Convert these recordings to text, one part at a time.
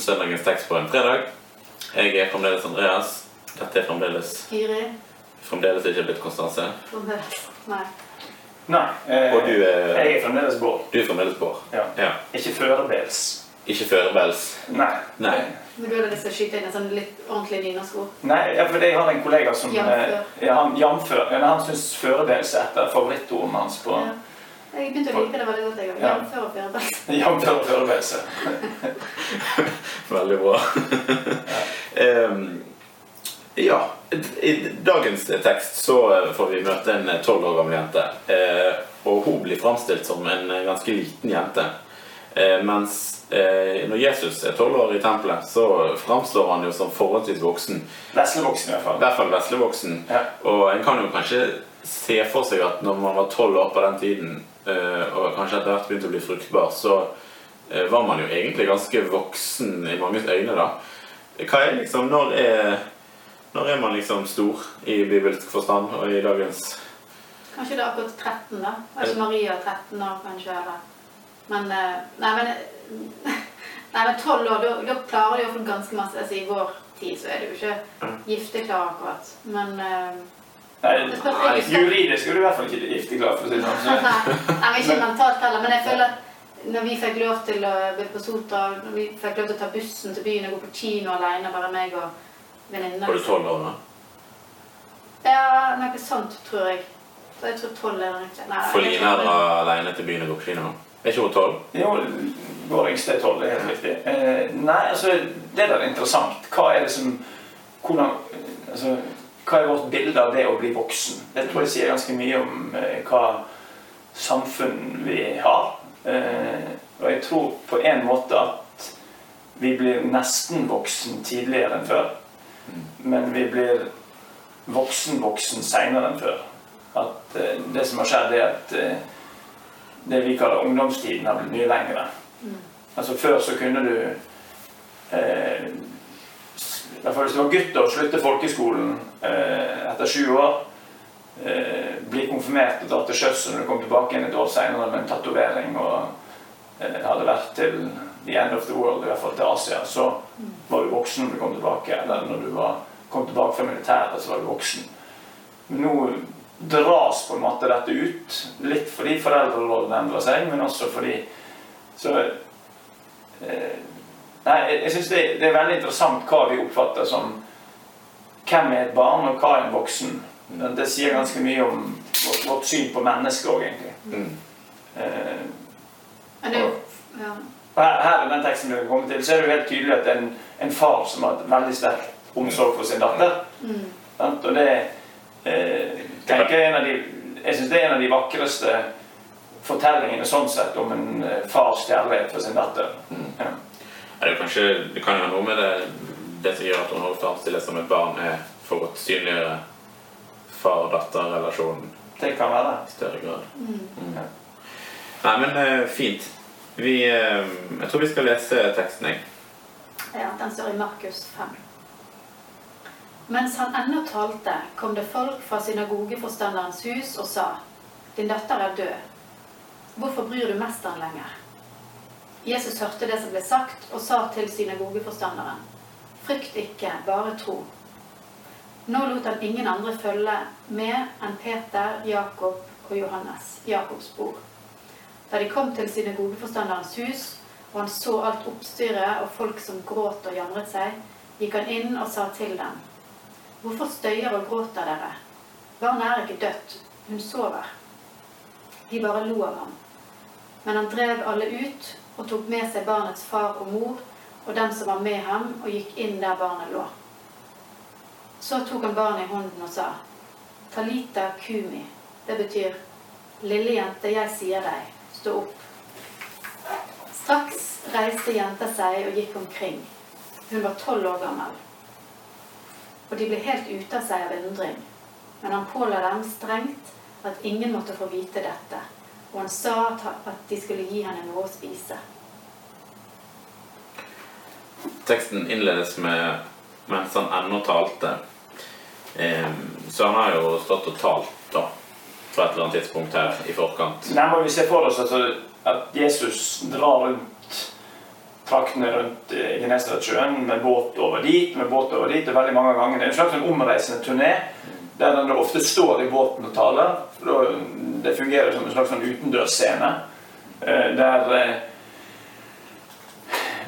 Søndagens tekst på en fredag. Jeg er fremdeles Andreas. Dette er fremdeles, Iri. fremdeles ikke blitt Konstanse. Fremdeles. Nei. Nei. Eh, Og du er, Jeg er fremdeles Bård. du er fremdeles Bård. Ja. Ja. Ikke førebels. Ikke førebels. Nei. Nei. Men du hadde lyst til å skyte inn en sånn litt ordentlig nynorskord? Nei, ja, for Jeg har en kollega som Jamfør. eh, ja, han, jamfør, han syns førebels er et av favorittordene hans på Ja. Jeg begynte å like det veldig godt. jeg også. Ja. Jamfør og førebels. jamfør og førebelse. Veldig bra. um, ja. I dagens tekst så får vi møte en tolv år gammel jente. Eh, og hun blir framstilt som en ganske liten jente. Eh, mens eh, når Jesus er tolv år i tempelet, så framstår han jo som forholdsvis voksen. Veslevoksen i hvert fall. I hvert fall veslevoksen. Ja. Og en kan jo kanskje se for seg at når man var tolv år på den tiden, eh, og kanskje etter hvert begynte å bli fruktbar, så eh, var man jo egentlig ganske voksen i manges øyne, da. Hva er liksom Når er, når er man liksom stor i bibelsk forstand og i dagens Kanskje det er akkurat 13, da. Altså Maria er 13 år, kanskje. Eller. Men eh, Nei, men Nei, men 12 år, da, da klarer de iallfall ganske masse altså, I vår tid så er det jo ikke gifteklar akkurat. Men Nei, juridisk er du i hvert fall ikke gifteklar, for å si det sånn. Nei, ikke mentalt heller. Men jeg føler at når vi fikk lov til å bli på Sotra, når vi fikk lov til å ta bussen til byen og gå på kino alene, bare meg og venninna Var du tolv år da? Ja, noe sånt, tror jeg. Så jeg tror tolv er det riktig. For Line tror- dra alene til byen og gå på kino? Er ikke hun tolv? Jo, vår yngste er tolv, det er helt riktig. Eh, nei, altså, det der er interessant. Hva er det som hvordan, altså, Hva er vårt bilde av det å bli voksen? Det tror jeg sier ganske mye om eh, hva samfunn vi har. Eh, og jeg tror på en måte at vi blir nesten voksen tidligere enn før. Men vi blir voksen-voksen seinere enn før. At eh, det som har skjedd, er at eh, det vi kaller ungdomstiden, har blitt mye lengre. Mm. Altså Før så kunne du fall Hvis du var gutter og slutte folkeskolen eh, etter sju år, eh, bli konfirmert og dra til sjøs når du kom tilbake igjen et år senere med en tatovering og eh, hadde vært til the end of the world, i hvert fall til Asia, så var du voksen når du kom tilbake. Eller når du var, kom tilbake fra militæret, så var du voksen. Men nå dras på en måte dette ut. Litt fordi foreldrerollen endrer seg, men også fordi Så eh, Nei, jeg, jeg syns det, det er veldig interessant hva vi oppfatter som Hvem er et barn, og hva er en voksen? Det sier ganske mye om vårt, vårt syn på mennesket òg, egentlig. Mm. Eh, jo ja. og her, her i den teksten vi kommer til, så er det jo helt tydelig at det er en, en far som har et veldig sterk omsorg for sin datter. Mm. Og det eh, tenker jeg er en av de Jeg syns det er en av de vakreste fortellingene sånn sett om en eh, fars kjærlighet for sin datter. Ja. Er det, kanskje, det kan jo ha noe med det, det som gjør at hun framstilles som et barn, er for å synliggjøre far-datter-relasjonen Det kan være. i større grad. Mm. Mm. Nei, men eh, fint. Vi, eh, jeg tror vi skal lese teksten, jeg. ja, den står i Markus 5. Mens han ennå talte, kom det folk fra synagogeforstanderens hus og sa:" Din datter er død. Hvorfor bryr du mesteren lenger? Jesus hørte det som ble sagt, og sa til synagogeforstanderen:" Frykt ikke, bare tro. Nå lot han ingen andre følge med enn Peter, Jakob og Johannes, Jakobs bror. Da de kom til synagogeforstanderens hus, og han så alt oppstyret og folk som gråt og jamret seg, gikk han inn og sa til dem:" Hvorfor støyer og gråter dere? Barnet er ikke dødt, hun sover. De bare lo av ham. Men han drev alle ut og tok med seg barnets far og mor og dem som var med ham, og gikk inn der barnet lå. Så tok han barnet i hånden og sa, Talita kumi. Det betyr, lille jente, jeg sier deg, stå opp. Straks reiste jenta seg og gikk omkring. Hun var tolv år gammel. Og de ble helt ute av seg av undring. Men han påla dem strengt at ingen måtte få vite dette. Og han sa at de skulle gi henne noe å spise. Teksten innledes med 'mens han ennå talte'. Så han har jo stått og talt da, på et eller annet tidspunkt her i forkant. Nei, må vi se for oss altså, at Jesus drar rundt traktene rundt eh, Genesaretsjøen med båt over dit, med båt over dit, og veldig mange ganger. Det er en slags sånn omreisende turné der han ofte står i båten og taler. Det fungerer som en slags sånn utendørsscene. Eh, der eh,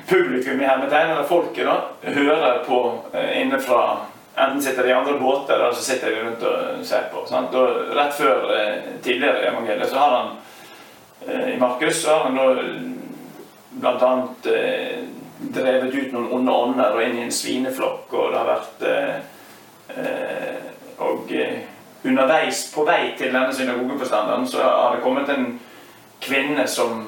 publikum i hermetegn, eller folket, da, hører på inne fra Enten sitter de i andre båter, eller så sitter de rundt og ser på. Sant? Og rett før tidligere i evangeliet så har han i Markus så har han da bl.a. Eh, drevet ut noen onde ånder og inn i en svineflokk, og det har vært eh, eh, Og eh, underveis, på vei til denne synagogeforstanderen, så har det kommet en kvinne som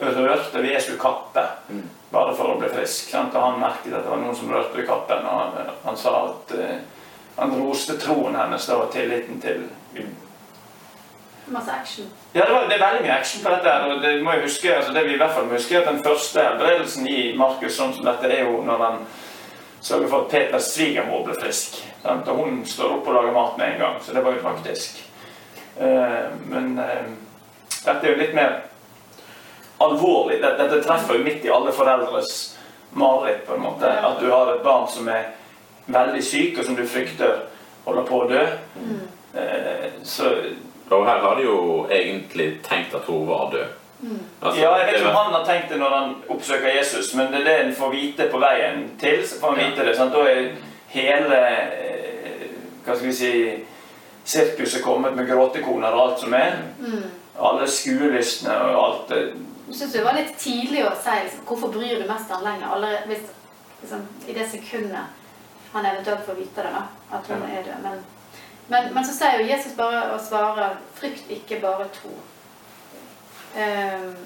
rørte ved Jesu kappe. Mm. Bare for å bli frisk. Sant? Og han merket at det var noen som rørte ved kappen, og han, han sa at eh, han roste troen hennes da, og tilliten til Masse action. Ja, det, var, det, er veldig mye action på dette. og det må jeg huske, altså det vi i hvert fall må huske, at Den første helbredelsen i Markus sånn som dette er jo når han sørger for at Peters svigermor ble frisk. Sant? Og hun står opp og lager mat med en gang, så det var jo faktisk. Uh, men uh, dette er jo litt mer alvorlig. Dette, treffer jo midt i alle foreldres mareritt, på en måte. At du har et barn som er veldig syk, og som du frykter holder på å dø. Mm. Uh, så og her har de jo egentlig tenkt at hun var død. Altså, ja, Jeg vet ikke om han har tenkt det når han oppsøker Jesus, men det er det en får vite på veien til. så får han vite det, sant? Da er hele eh, hva skal vi si sirkuset kommet med gråtekoner og alt som er. Mm. Alle skuelystne og alt det. Jeg syns det var litt tidlig å si liksom, hvorfor bryr du mest han lenger? Allerede, hvis, liksom, I det sekundet han eventuelt får vite det, da, at hun ja. er død. Men men, men, så sier jo Jesus bare å svare 'frykt ikke, bare tro'. Um,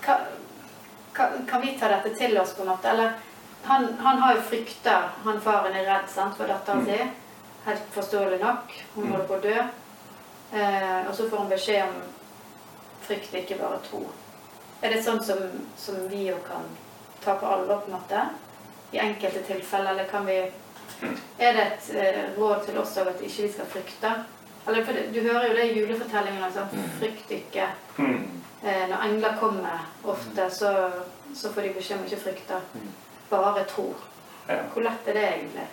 kan, kan, vi ta dette til oss, på en måte? Eller han, han har jo frykter Han faren er redd sant, for datteren mm. sin. Helt forståelig nok. Hun mm. holder på å dø. Eh, og så får hun beskjed om 'frykt ikke, bare tro'. Er det sånn som, som vi jo kan ta på alvor, på en måte? I enkelte tilfeller, eller kan vi er det et eh, råd til oss òg at ikke vi skal frykte? Eller, for Du hører jo det i julefortellingen. Altså, mm. Frykt ikke. Mm. Eh, når engler kommer ofte, så, så får de beskjed om ikke frykte. Mm. Bare tro. Hvor lett er det egentlig?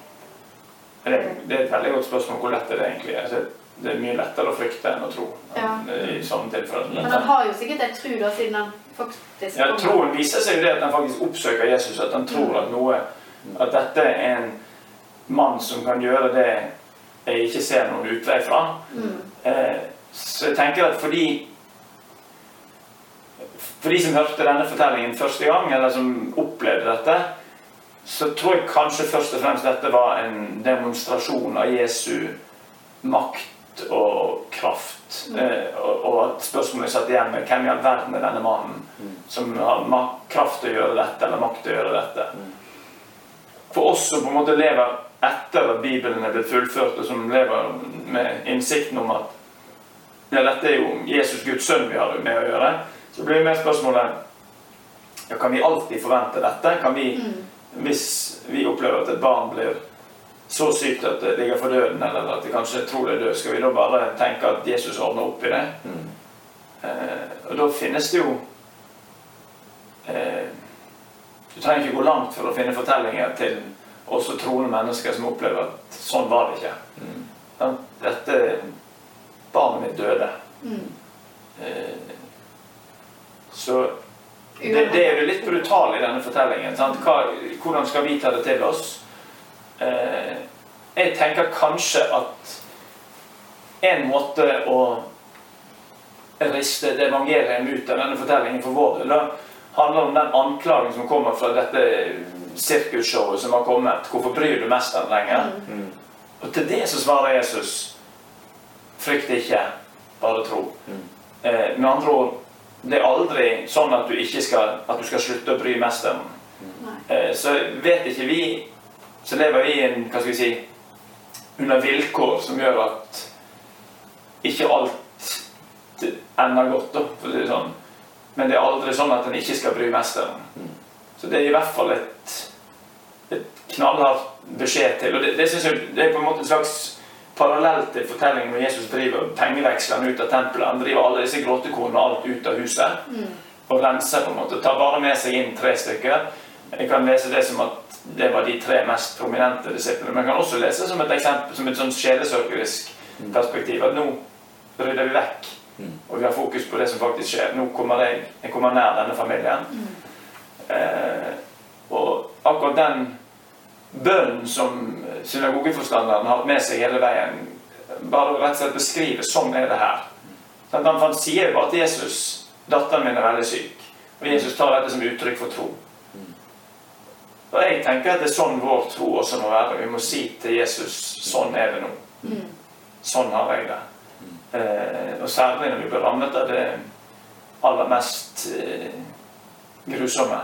Det, det, er et veldig godt spørsmål. Hvor lett er det egentlig? Altså, det er mye lettere å frykte enn å tro. Ja. i sånne tilfeller. Men han har jo sikkert en tro, da, siden han faktisk Ja, Troen viser seg jo det at han faktisk oppsøker Jesus. At han tror at noe At dette er en mann som kan gjøre det jeg ikke ser noen utvei fra. Mm. Eh, så jeg tenker at fordi For de som hørte denne fortellingen første gang, eller som opplevde dette, så tror jeg kanskje først og fremst dette var en demonstrasjon av Jesu makt og kraft. Mm. Eh, og, og, at spørsmålet satt igjen med hvem i all verden er denne mannen mm. som har kraft til å gjøre dette, eller makt til å gjøre dette. Mm. For oss som på en måte lever etter at Bibelen er blitt fullført, og som lever med innsikten om at ja, dette er jo Jesus Guds sønn vi har med å gjøre, så blir det mer spørsmålet ja, Kan vi alltid forvente dette? Kan vi, mm. Hvis vi opplever at et barn blir så sykt at det ligger for døden, eller at de kanskje tror det er død, skal vi da bare tenke at Jesus ordner opp i det? Mm. Eh, og da finnes det jo eh, Du trenger ikke gå langt for å finne fortellinger til også troende mennesker som opplever at sånn var det ikke. Mm. Dette Barnet mitt døde. Mm. Eh, så det, det, er jo litt brutalt i denne fortellingen. Hva, hvordan skal vi ta det til oss? Eh, jeg tenker kanskje at en måte å riste det evangeliet ut av denne fortellingen for vår del handler om den anklagen som kommer fra dette sirkusshowet som har kommet. Hvorfor bryr du mest mesteren lenger? Mm. Og til det så svarer Jesus frykt ikke, bare tro. Mm. Eh, med andre ord det er aldri sånn at du ikke skal, at du skal slutte å bry mesteren. Mm. Eh, så vet ikke vi Så lever vi en hva skal vi si, under vilkår som gjør at ikke alt ender godt. Da, for det sånn. Men det er aldri sånn at en ikke skal bry mest om. Mm. Så det er i hvert fall et, et knallhardt beskjed til. Og det, det, jeg, det, er på en måte en slags parallell til fortellingen når Jesus driver pengeveksler ut av tempelet. Han driver alle disse gråtekornene alt ut av huset. Mm. og renser, på en måte. Tar bare med seg inn tre stykker. Jeg kan lese det som at det var de tre mest prominente disiplene. Men jeg kan også lese som et eksempel, som et sånn sjelesørgerisk perspektiv. At nå rydder vi vekk, Mm. og vi har fokus på det som faktisk skjer. Nå kommer jeg, jeg kommer nær denne familien. Eh, og akkurat den bønnen som synagogeforstanderen har hatt med seg hele veien, bare rett og slett beskrive sånn er det her. Sånn, Han, sier jo bare til Jesus 'Datteren min er veldig syk'. Og Jesus tar dette som uttrykk for tro. Og jeg tenker at det er sånn vår tro også må være. Vi må si til Jesus 'Sånn er det nå'. Sånn har jeg det. Eh, og særlig når vi blir rammet av det aller mest eh, grusomme.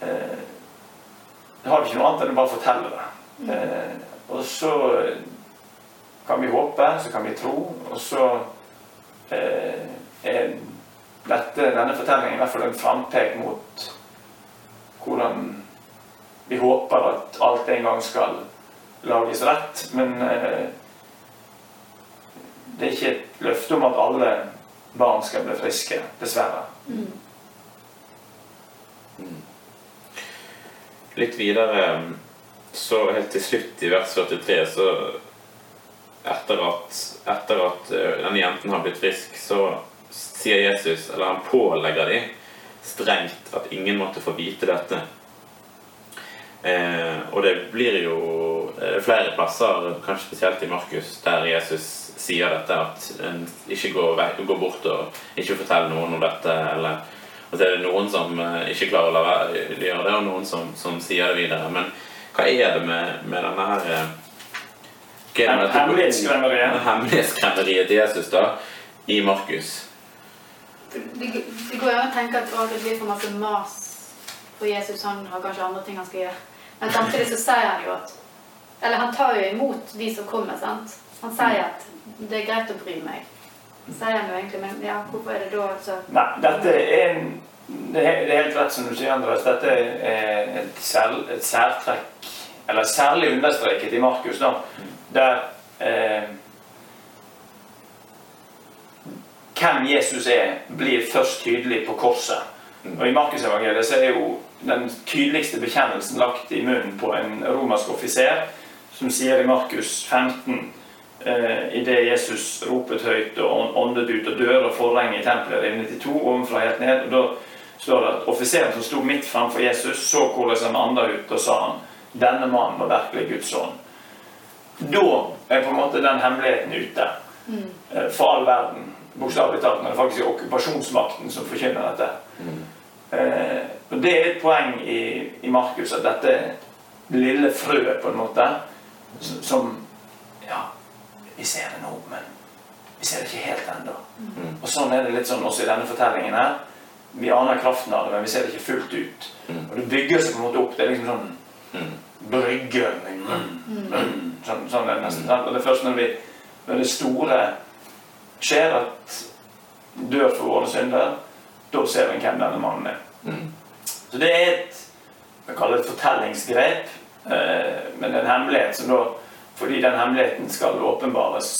Eh, da har vi ikke noe annet enn å bare fortelle det. Eh, og så kan vi håpe, så kan vi tro, og så eh, er dette, denne fortellingen i hvert fall en frampek mot hvordan vi håper at alt en gang skal lages rett. Men eh, det er ikke et løfte om at alle barn skal bli friske, dessverre. Mm. Litt videre, så helt til slutt i vers 43, så etter at, etter at eh, denne jenten har blitt frisk, så sier Jesus, eller han pålegger de strengt at ingen måtte få vite dette. Eh, og det blir jo eh, flere plasser, kanskje spesielt i Markus, der Jesus sier dette at en ikke går, vekk, går bort og ikke forteller noen om dette. eller og så er det noen som eh, ikke klarer å la være å gjøre det, og noen som, som sier det videre. Men hva er det med, med denne her eh, er Hemmelighetskremmeriet. Hemmelighetskremmeriet til Jesus da, i Markus. Det, det går an å tenke at å, det blir for masse mas for Jesus. Han har kanskje andre ting han skal gjøre. Men samtidig så sier han jo at Eller han tar jo imot de som kommer, sant. Han sier at det er greit å bry meg. Sier han jo egentlig, men ja, hvorfor er det da så Nei, dette er en det er helt rett som du sier, Andreas. Dette er et, sær, et særtrekk, eller særlig understreket i Markus, da, der eh, Hvem Jesus er, blir først tydelig på korset. Og I Markusevangeliet er jo den tydeligste bekjennelsen lagt i munnen på en romersk offiser, som sier i Markus 15 eh, Idet Jesus ropet høyt og åndet ut, og dører og forheng i tempelet revnet i to ovenfra helt ned. og da står det at Offiseren som sto midt framfor Jesus, så hvordan han anda ut, og sa han, denne mannen var virkelig Guds ånd. Da er på en måte den hemmeligheten ute. eh, For all verden. Bokstavelig talt. Men det er faktisk okkupasjonsmakten som forkynner dette. Eh, og Det er et poeng i, i Markus at dette lille frøet, på en måte, som Ja, vi ser det nå, men vi ser det ikke helt ennå. Og sånn er det litt sånn også i denne fortellingen her. Vi aner kraften av det, men vi ser det ikke fullt ut. Og det bygger seg på en måte opp. Det er liksom sånn Mm. brygge mm, mm, sånn, sånn er det nesten. sant? Og det er først når, vi, når det store skjer, at dør for våre synder, da ser vi hvem denne mannen er. Mm. Så det er et jeg kaller det et fortellingsgrep, eh, men det er en hemmelighet som da Fordi den hemmeligheten skal åpenbares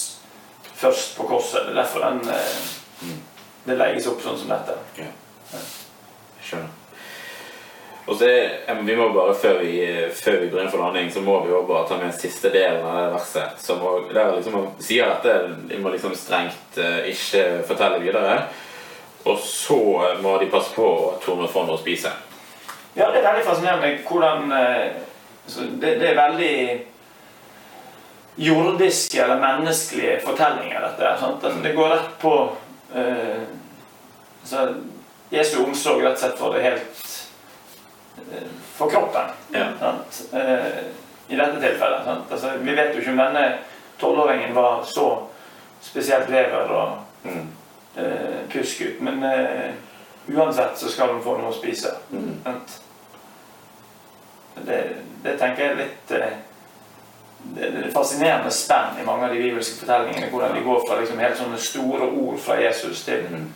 først på korset. Det er derfor den eh, det legges opp sånn som dette. Ja. Skjønner. Og så er, vi må bare, før vi, før vi går inn for landing, så må vi jo bare ta med siste delen av det verset. Som der liksom man sier dette, det, de må liksom strengt eh, ikke fortelle videre. Og så må de passe på å torne for å spise. Ja, det er veldig fascinerende hvordan eh, det, det er veldig jordiske eller menneskelige fortellinger, dette. Sant? Det går rett på eh, altså, Jesu omsorg rett og slett for det helt eh, For kroppen. Ja. Eh, I dette tilfellet. Altså, vi vet jo ikke om denne tolvåringen var så spesielt lever og Mm. eh, pjusk ut, men eh, uansett så skal hun få noe å spise. Mm. Sant? Det, det tenker jeg er litt eh, det, det er fascinerende spenn i mange av de bibelske fortellingene. Hvordan de går fra liksom helt sånne store ord fra Jesus til Mm.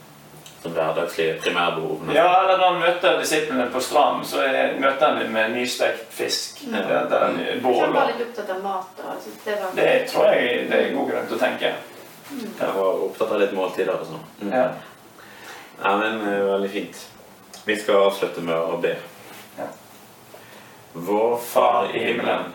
Som hverdagslige primærbehovene. Ja, eller når han møter disiplene på stranden, så er, møter han dem med nystekt fisk. Mm. Det, det er en Jeg bål. var Og, litt opptatt av mat. Og, det var det tror jeg det er god grunn til å tenke. Jeg var opptatt av litt måltider og sånn. Mm. Ja. ja. men eh, Veldig fint. Vi skal avslutte med å be. Ja. Vår Far i himmelen.